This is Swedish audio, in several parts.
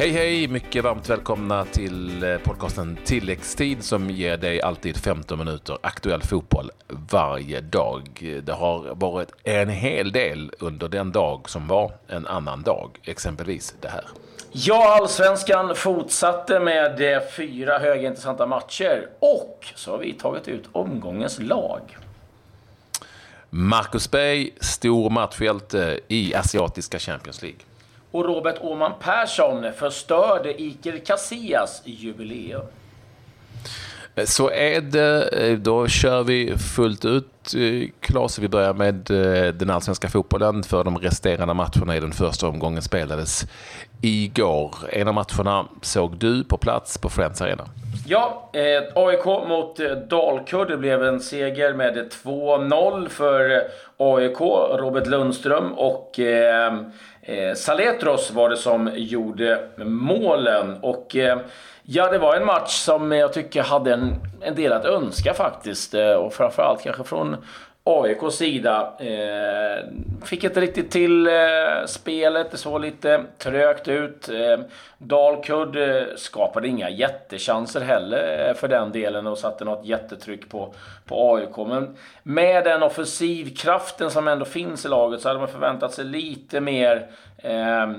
Hej hej! Mycket varmt välkomna till eh, podcasten Tilläggstid som ger dig alltid 15 minuter aktuell fotboll varje dag. Det har varit en hel del under den dag som var en annan dag, exempelvis det här. Ja, Allsvenskan fortsatte med eh, fyra högintressanta matcher och så har vi tagit ut omgångens lag. Marcus Berg, stor matchhjälte i asiatiska Champions League. Och Robert Åman Persson förstörde Iker Casillas jubileum. Så är det. Då kör vi fullt ut. Klas, vi börjar med eh, den allsvenska fotbollen för de resterande matcherna i den första omgången spelades igår. En av matcherna såg du på plats på Friends Arena. Ja, eh, AIK mot eh, Dalkurd. Det blev en seger med 2-0 för eh, AIK. Robert Lundström och eh, eh, Saletros var det som gjorde målen. Och ja, det var en match som jag tycker hade en, en del att önska faktiskt. Eh, och framförallt kanske från AIKs sida. Eh, fick inte riktigt till eh, spelet, det såg lite trögt ut. Eh, Dalkurd eh, skapade inga jättechanser heller eh, för den delen och satte något jättetryck på, på AIK. Men med den offensivkraften som ändå finns i laget så hade man förväntat sig lite mer eh,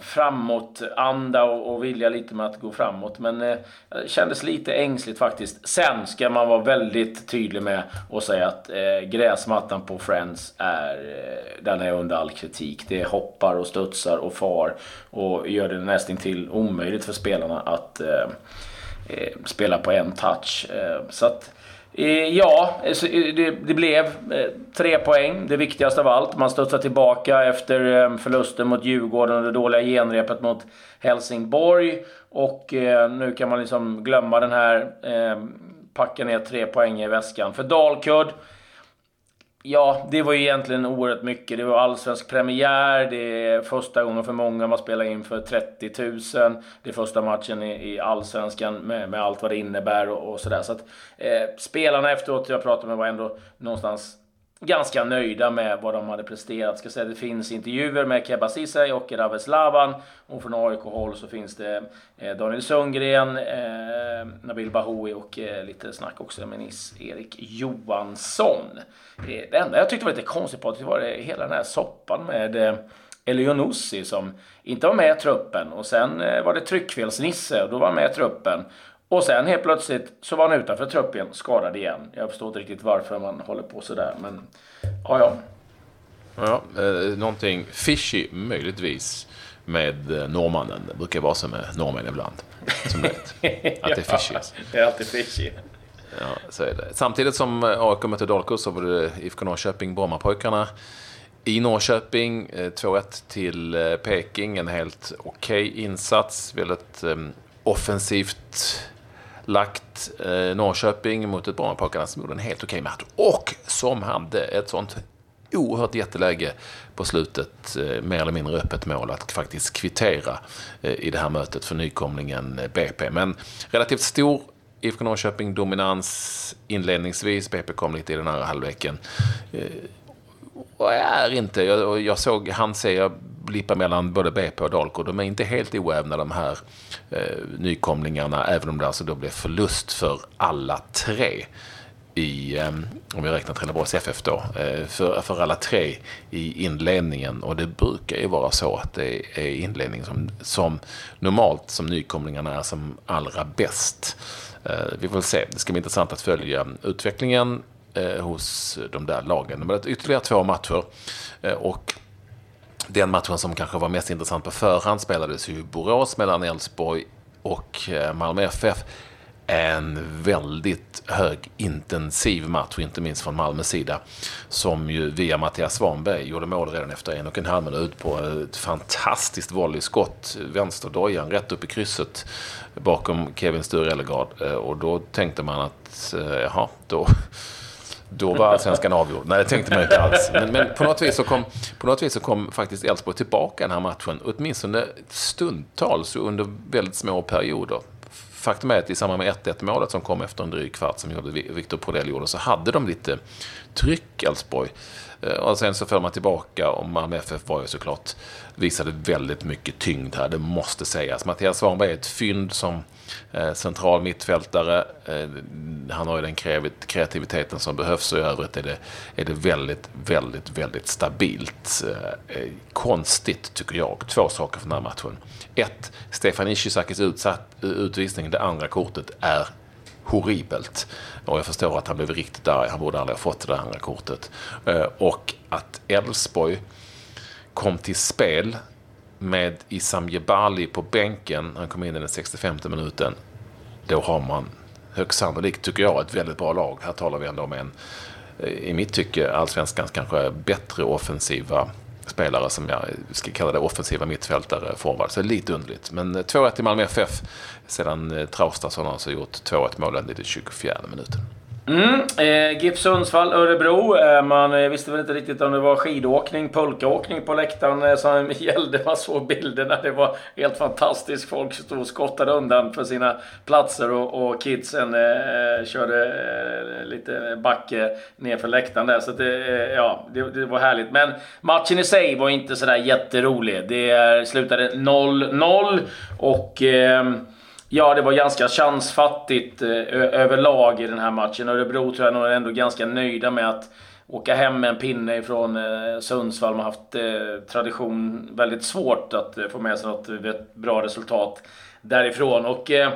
framåt-anda och, och vilja lite med att gå framåt. Men eh, det kändes lite ängsligt faktiskt. Sen ska man vara väldigt tydlig med och säga att eh, gräsmattan på Friends är, eh, den är under all kritik. Det hoppar och studsar och far och gör det nästan till omöjligt för spelarna att eh, eh, spela på en touch. Eh, så att Eh, ja, eh, eh, det, blev tre poäng. Det viktigaste av allt. Man studsar tillbaka efter förlusten mot Djurgården och det dåliga genrepet mot Helsingborg. Och nu kan man liksom glömma den här, packa ner tre poäng i väskan. För Dalkurd Ja, det var ju egentligen oerhört mycket. Det var allsvensk premiär, det är första gången för många man spelar in för 30 000. Det är första matchen i, i allsvenskan med, med allt vad det innebär och, och sådär. Så att eh, spelarna efteråt jag pratade med var ändå någonstans ganska nöjda med vad de hade presterat. Ska säga, det finns intervjuer med Keba Ceesay och Raves Lavan. Och från AIK-håll så finns det eh, Daniel Sundgren, eh, Nabil Bahoui och eh, lite snack också med Nils-Erik Johansson. Eh, det enda jag tyckte var lite konstigt på det var det, hela den här soppan med eh, Elionossi som inte var med i truppen. Och sen eh, var det tryckfelsnisse och då var han med i truppen. Och sen helt plötsligt så var han utanför truppen, skadad igen. Jag förstår inte riktigt varför man håller på sådär, men ja, ja. Ja, eh, någonting fishy möjligtvis med eh, norrmannen. Det brukar vara så med norrmän ibland. Som vet. Att det är fishy. Alltså. det är alltid fishy. Ja, så är det. Samtidigt som eh, AIK mötte Dalkurd så var det IFK Norrköping, Brommapojkarna i Norrköping. 2-1 eh, till Peking. En helt okej okay insats. Väldigt um, offensivt lagt eh, Norrköping mot ett Brommapojkarna som gjorde en helt okej match. Och som hade ett sånt oerhört jätteläge på slutet, eh, mer eller mindre öppet mål, att faktiskt kvittera eh, i det här mötet för nykomlingen eh, BP. Men relativt stor IFK Norrköping-dominans inledningsvis. BP kom lite i den andra halvleken. Eh, och är inte, jag, jag såg han säga blippa mellan både BP och Dalkurd. De är inte helt oävna de här eh, nykomlingarna, även om det alltså då blev förlust för alla tre i, eh, om vi räknar Trelleborgs FF då, eh, för, för alla tre i inledningen. Och det brukar ju vara så att det är inledningen som, som normalt som nykomlingarna är som allra bäst. Eh, vi får se, det ska bli intressant att följa utvecklingen eh, hos de där lagen. Men det är ytterligare två matcher. Eh, och den matchen som kanske var mest intressant på förhand spelades ju Borås mellan Elfsborg och eh, Malmö FF. En väldigt hög intensiv match, inte minst från Malmös sida. Som ju via Mattias Svanberg gjorde mål redan efter en och en halv minut på ett fantastiskt volleyskott. Vänsterdojan rätt upp i krysset bakom Kevin Sture eh, och då tänkte man att, eh, jaha, då då var allsvenskan avgjord. Nej, det tänkte man inte alls. Men, men, på, något vis så kom, på något vis så kom faktiskt Elfsborg tillbaka den här matchen. Åtminstone stundtals och under väldigt små perioder. faktum är att i samband med 1-1 målet som kom efter en dryg kvart som gjorde Victor Prodell gjorde, så hade de lite tryck, Elfsborg. Eh, och sen så föll man tillbaka och Malmö FF var ju såklart, visade väldigt mycket tyngd här, det måste sägas. Mattias Svanberg är ett fynd som Eh, central mittfältare. Eh, han har ju den kreativiteten som behövs och i övrigt är det, är det väldigt, väldigt, väldigt stabilt. Eh, konstigt, tycker jag. Två saker för den här matchen. Ett, Stefan Ishizakis utvisning, det andra kortet, är horribelt. Och jag förstår att han blev riktigt arg. Han borde aldrig ha fått det andra kortet. Och att Elfsborg kom till spel med Isam Jebali på bänken. Han kom in i den 65 minuten. Då har man högst sannolikt, tycker jag, ett väldigt bra lag. Här talar vi ändå om en, eh, i mitt tycke, allsvenskans kanske bättre offensiva spelare som jag ska kalla det offensiva mittfältare, forward. Så lite underligt. Men eh, 2-1 till i Malmö FF sedan eh, Traustason alltså gjort 2-1 målen i den 24 minuten. Mm, eh, GIF Sundsvall, Örebro. Eh, man eh, visste väl inte riktigt om det var skidåkning, pulkaåkning på läktaren eh, som gällde. Man såg bilderna. Det var helt fantastiskt. Folk stod och skottade undan för sina platser och, och kidsen eh, eh körde eh, lite backe nerför läktaren där. Så det, eh, ja, det, det, var härligt. Men matchen i sig var inte sådär jätterolig. Det slutade 0-0 och ehm, Ja, det var ganska chansfattigt eh, överlag i den här matchen. Örebro tror jag nog är ändå ganska nöjda med att åka hem med en pinne ifrån eh, Sundsvall. De har haft eh, tradition väldigt svårt att eh, få med sig något eh, bra resultat därifrån. Och eh,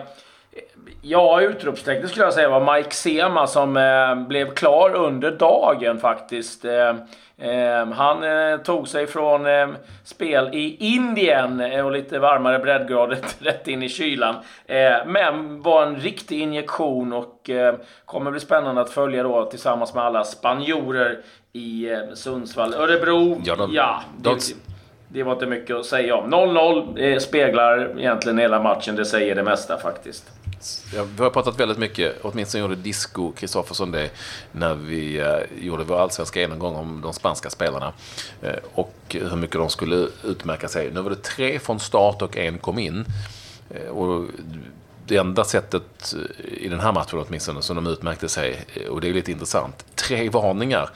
Ja, utropstecknet skulle jag säga var Mike Sema som eh, blev klar under dagen faktiskt. Eh, eh, han tog sig från spel i Indien och lite varmare breddgrader rätt in i kylan. men var en riktig injektion och kommer bli spännande att följa då tillsammans med alla spanjorer i Sundsvall. Örebro, ja, de, ja de, det, det var inte mycket att säga om. 0-0 speglar egentligen hela matchen, det säger det mesta faktiskt. Ja, vi har pratat väldigt mycket, åtminstone gjorde Disco Kristoffersson det när vi eh, gjorde vår allsvenska genomgång om de spanska spelarna eh, och hur mycket de skulle utmärka sig. Nu var det tre från start och en kom in. Eh, och det enda sättet i den här matchen åtminstone som de utmärkte sig, och det är lite intressant, tre varningar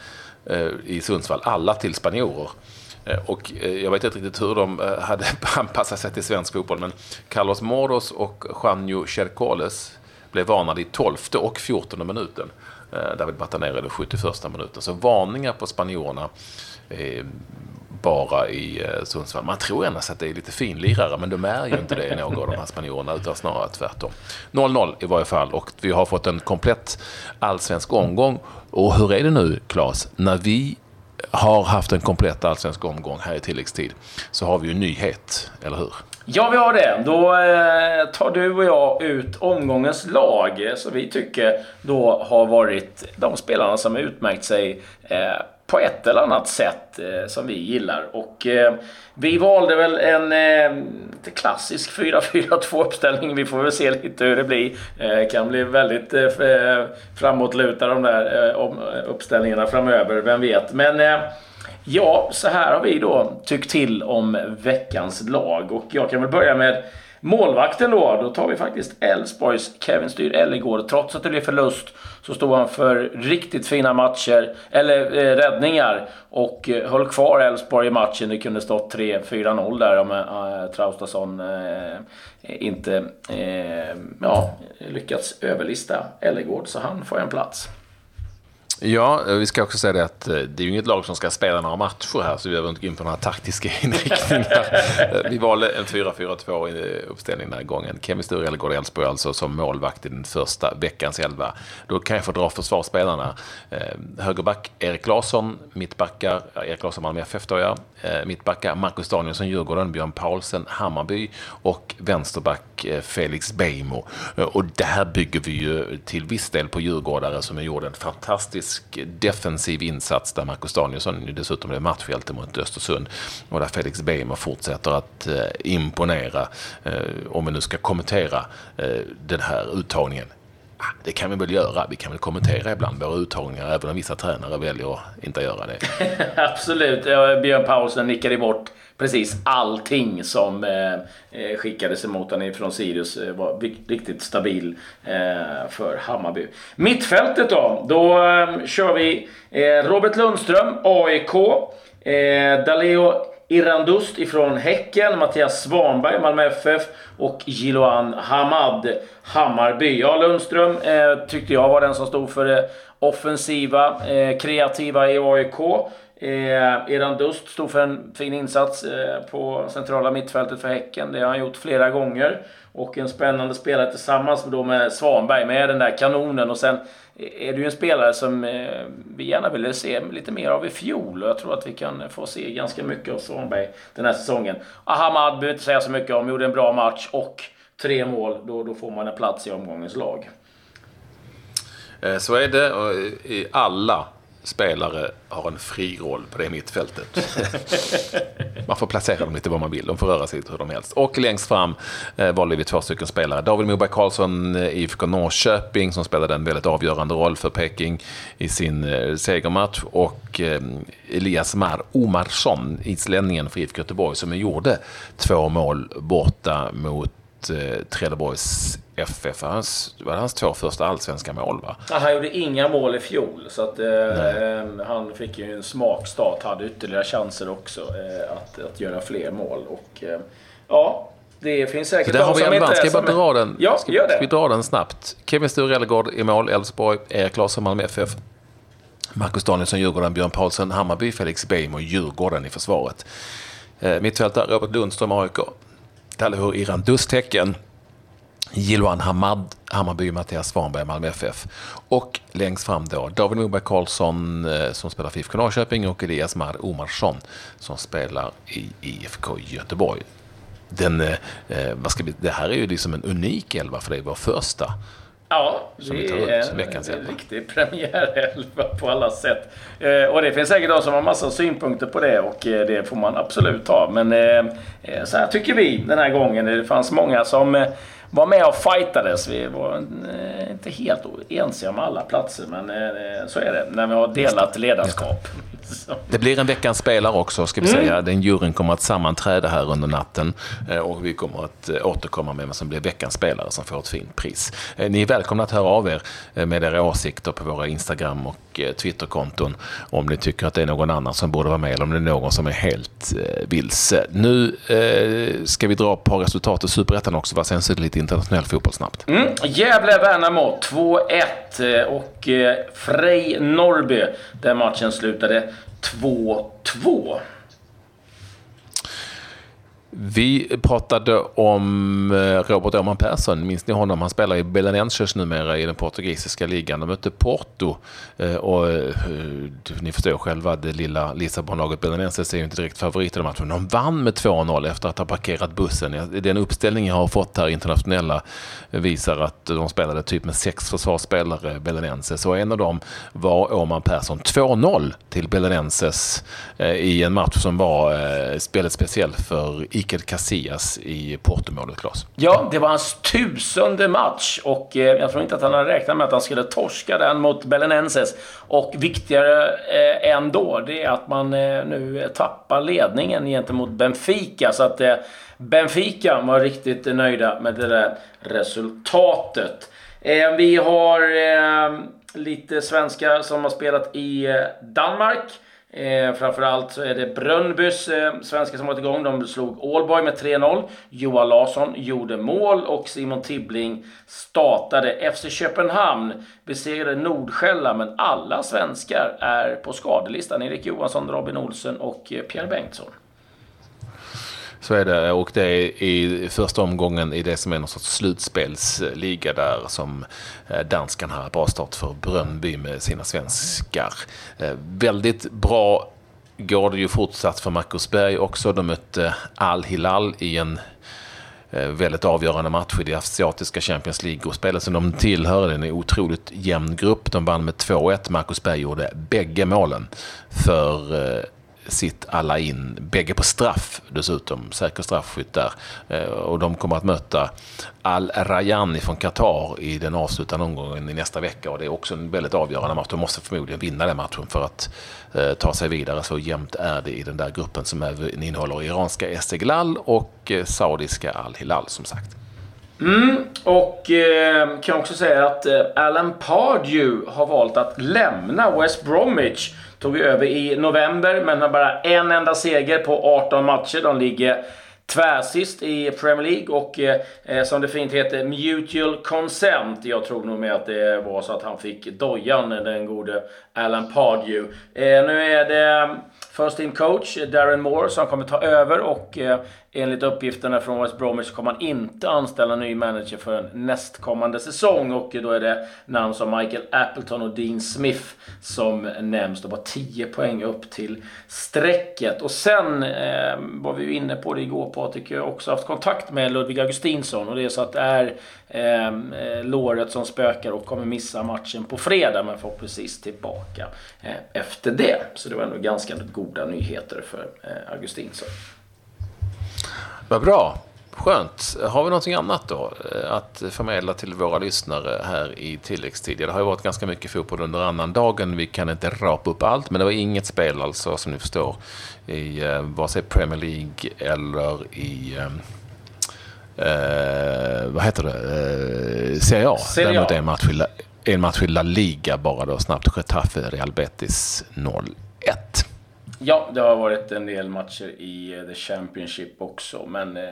i Sundsvall, alla till spanjorer. Eh, och eh, jag vet inte riktigt hur de eh, hade anpassat sig till svensk fotboll, men Carlos Moros och Juanjo Cercoles blev varnade i 12 och 14 minuten. David Batanero i den 71 minuten. Så varningar på spanjorerna bara i Sundsvall. Man tror annars att det är lite finlirare, men de är ju inte det, några av de här spanjorerna, utan snarare tvärtom. 0-0 i varje fall, och vi har fått en komplett allsvensk omgång. Och hur är det nu, Claes, när vi har haft en komplett allsvensk omgång här i tilläggstid så har vi ju en nyhet, eller hur? Ja, vi har det. Då eh, tar du och jag ut omgångens lag eh, som vi tycker då har varit de spelarna som utmärkt sig eh, på ett eller annat sätt eh, som vi gillar. Och eh, vi valde väl en eh, klassisk 4-4-2 uppställning. Vi får väl se lite hur det blir. Det kan bli väldigt eh, eh, framåtlutade de där uppställningarna framöver, vem vet. Men ja, så här har vi då tyckt till om veckans lag. Och jag kan väl börja med Målvakten då, då tar vi faktiskt Elfsborgs Kevin Styr Ellegård. Trots att det blev förlust så stod han för riktigt fina matcher, eller eh, räddningar och eh, höll kvar Elfsborg i matchen. Det kunde stått 3-4-0 där om eh, eh, Traustason eh, inte eh, ja, lyckats överlista Ellegård, så han får en plats. Ja, eh, vi ska också säga det att eh, det är ju inget lag som ska spela några matcher här, så vi behöver inte gå in på några taktiska inriktningar. Eh, vi valde en 4-4-2 uppställning den här gången. Kevin Sture går Elfsborg alltså som målvakt i den första veckans elva. Då kan jag få dra försvarsspelarna. Högerback Erik Larsson, mittbackar Erik Larsson Malmö FF då ja. Mittbackar Marcus Danielsson Djurgården, Björn Paulsen Hammarby och vänsterback Felix Beijmo. Och där bygger vi ju till viss del på djurgårdare som har gjort en fantastisk fantastisk defensiv insats där Marcus Danielsson dessutom blev matchhjälte mot Östersund och där Felix Beijmo fortsätter att eh, imponera, eh, om vi nu ska kommentera eh, den här uttagningen det kan vi väl göra. Vi kan väl kommentera ibland våra uttagningar, även om vissa tränare väljer att inte göra det. Absolut. Björn Paulsen nickade bort precis allting som eh, eh skickades emot honom från Sirius. Eh, var riktigt stabil eh, för Hammarby. Mittfältet då. Då eh, kör vi eh, Robert Lundström, AIK. Eh, Daleo Irandust ifrån Häcken, Mattias Svanberg, Malmö FF och Jiloan Hamad, Hammarby. Ja, Lundström eh, tyckte jag var den som stod för det offensiva, eh, kreativa i AIK. Eh, Dust stod för en fin insats eh, på centrala mittfältet för Häcken. Det har han gjort flera gånger. Och en spännande spelare tillsammans med, då med Svanberg, med den där kanonen. Och sen är det ju en spelare som eh, vi gärna ville se lite mer av i fjol. Och jag tror att vi kan få se ganska mycket av Svanberg den här säsongen. Ahamad behöver inte säga så mycket om. Gjorde en bra match och tre mål. Då, då får man en plats i omgångens lag. Eh, så är det i alla spelare har en fri roll på det mittfältet. man får placera dem lite var man vill. De får röra sig hur de helst. Och längst fram eh, valde vi två stycken spelare. David Moberg Karlsson, eh, IFK Norrköping, som spelade en väldigt avgörande roll för Peking i sin eh, segermatch. Och eh, Elias Mar Omarsson, islänningen för IFK Göteborg, som gjorde två mål borta mot eh, Trelleborgs FF. Hans, det var hans två första allsvenska mål va? Ja, han gjorde inga mål i fjol. Så att, eh, han fick ju en smakstart. Hade ytterligare chanser också eh, att, att göra fler mål. Och, eh, ja, det finns säkert de som inte... Ska jag bara dra den? Ja, ska, gör det. Ska vi dra den snabbt? Kevin Sture i mål, Elfsborg. Erik Larsson, Malmö FF. Marcus Danielsson, Djurgården, Björn Paulsen, Hammarby, Felix Beijmo, Djurgården i försvaret. Eh, mittfältare Robert Lundström, AIK. Dalhur Iran Dusthäcken. Jiloan Hamad, Hammarby, Mattias Svanberg, Malmö FF. Och längst fram då David Moberg Karlsson eh, som spelar för IFK Norrköping och Elias Mar Omarsson som spelar i IFK Göteborg. Den, eh, eh, vad ska vi, det här är ju liksom en unik elva för det är vår första Ja, som det är veckans en riktig premiärelva på alla sätt. Eh, och det finns säkert de som har massa synpunkter på det och eh, det får man absolut ha. Men eh, eh så här tycker vi den här gången. Det fanns många som eh, var med och fightades. Vi var eh, inte helt ense om alla platser, men så är det när vi har delat ledarskap. Det blir en veckans spelare också, ska vi mm. säga. Den juryn kommer att sammanträda här under natten eh, och vi kommer att återkomma med vad som blir veckans spelare som får ett fint pris. Ni är välkomna att höra av er med era åsikter på våra Instagram och Twitterkonton om ni tycker att det är någon annan som borde vara med eller om det är någon som är helt vilse. Nu ska vi dra på resultat i Superettan också, va? sen så är det lite internationell fotboll snabbt. Mm. Gävle-Värnamo 2-1 och eh, Frej-Norrby. Den matchen slutade 2-2. Vi pratade om eh, Robert Åhman Persson. Minns ni honom? Han spelar i Belenenses numera i den portugisiska ligan. De mötte Porto. Eh, och eh, ni förstår själva, det lilla Lissabonlaget Belenenses är ju inte direkt favorit i den matchen. De vann med 2-0 efter att ha parkerat bussen. Den uppställning jag har fått här internationella visar att de spelade typ med sex försvarsspelare, Belenenses. Och en av dem var Åhman Persson. 2-0 till Belenenses i en match som var väldigt speciell för Iker Casillas i Portomålet, Claes. Ja, det var hans tusende match och eh, jag tror inte att han hade räknat med att han skulle torska den mot Belenenses. Och viktigare eh, ändå, det är att man eh, nu tappar ledningen gentemot Benfica. Så att eh, Benfica var riktigt nöjda med det där resultatet. Eh, vi har eh, lite svenskar som har spelat i eh, Danmark. Eh, framförallt så är det Brönnbys eh, svenskar som varit igång. De slog Allboy med 3-0. Johan Larsson gjorde mål och Simon Tibbling startade. FC Köpenhamn besegrade Nordskälla, men alla svenskar är på skadelistan. Erik Johansson, Robin Olsen och eh, Pierre Bengtsson. Så är det och det är i första omgången i det som är någon sorts slutspelsliga där som eh, danskan danskarna har bra start för Brönby med sina svenskar. Eh, väldigt bra går det ju fortsatt för Marcus Berg också. De mötte Al-Hilal i en eh, väldigt avgörande match i det asiatiska Champions League-gruppspelet, som de tillhör. En otroligt jämn grupp. De vann med 2-1. Marcus Berg gjorde bägge målen för sitt alla in, bägge på straff dessutom, säker straffskytt där. Eh, och de kommer att möta Al Rayani från Qatar i den avslutande omgången i nästa vecka och det är också en väldigt avgörande match. De måste förmodligen vinna den matchen för att eh, ta sig vidare. Så jämnt är det i den där gruppen som även innehåller iranska Esteghlal och eh, saudiska Al Hilal som sagt. Mm, och eh, kan också säga att eh, Alan Pardew har valt att lämna West Bromwich. Tog över i november men har bara en enda seger på 18 matcher. De ligger tvärsist i Premier League och eh, eh, som det fint heter Mutual Consent. Jag tror nog med att det var så att han fick dojan, den gode Alan Pardew. Eh, nu är det eh, First Team Coach Darren Moore som kommer ta över och eh, enligt uppgifterna från West Bromwich kommer man inte anställa ny manager för nästkommande säsong och då är det namn som Michael Appleton och Dean Smith som nämns. De var 10 poäng upp till strecket. Och sen eh, var vi ju inne på det igår Patrik, jag har också haft kontakt med Ludvig Augustinsson och det är så att det är eh, låret som spökar och kommer missa matchen på fredag men förhoppningsvis tillbaka eh, efter det. Så det var ändå ganska goda nyheter för eh, Augustinsson. Vad bra. Skönt. Har vi någonting annat då eh, att förmedla till våra lyssnare här i tilläggstid? Det har ju varit ganska mycket fotboll under annan dagen. Vi kan inte rapa upp allt, men det var inget spel alltså som ni förstår i eh, vare sig Premier League eller i eh, eh vad heter det? Eh, Serie A. Serie A. Däremot en match, i La, en match i La Liga bara då snabbt. Getafe Real Betis 0-1. Ja, det har varit en del matcher i eh, The Championship också, men eh,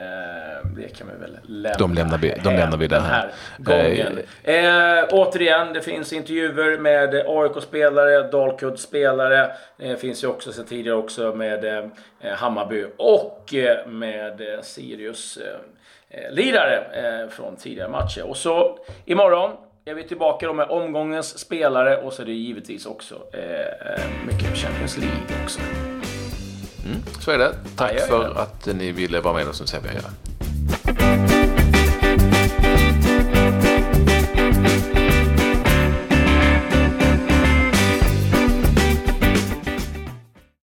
det kan vi väl lämna De lämnar vi, de lämnar vi den här gången. Eh, återigen, det finns intervjuer med AIK-spelare, Dalkurd-spelare. Det finns ju också sedan tidigare också med eh, Hammarby och eh, med eh, Sirius eh, lirare från tidigare matcher. Och så imorgon är vi tillbaka då med omgångens spelare och så är det givetvis också eh, mycket Champions League också. Mm, så är det. Tack aj, aj, aj. för att ni ville vara med oss. Nu säger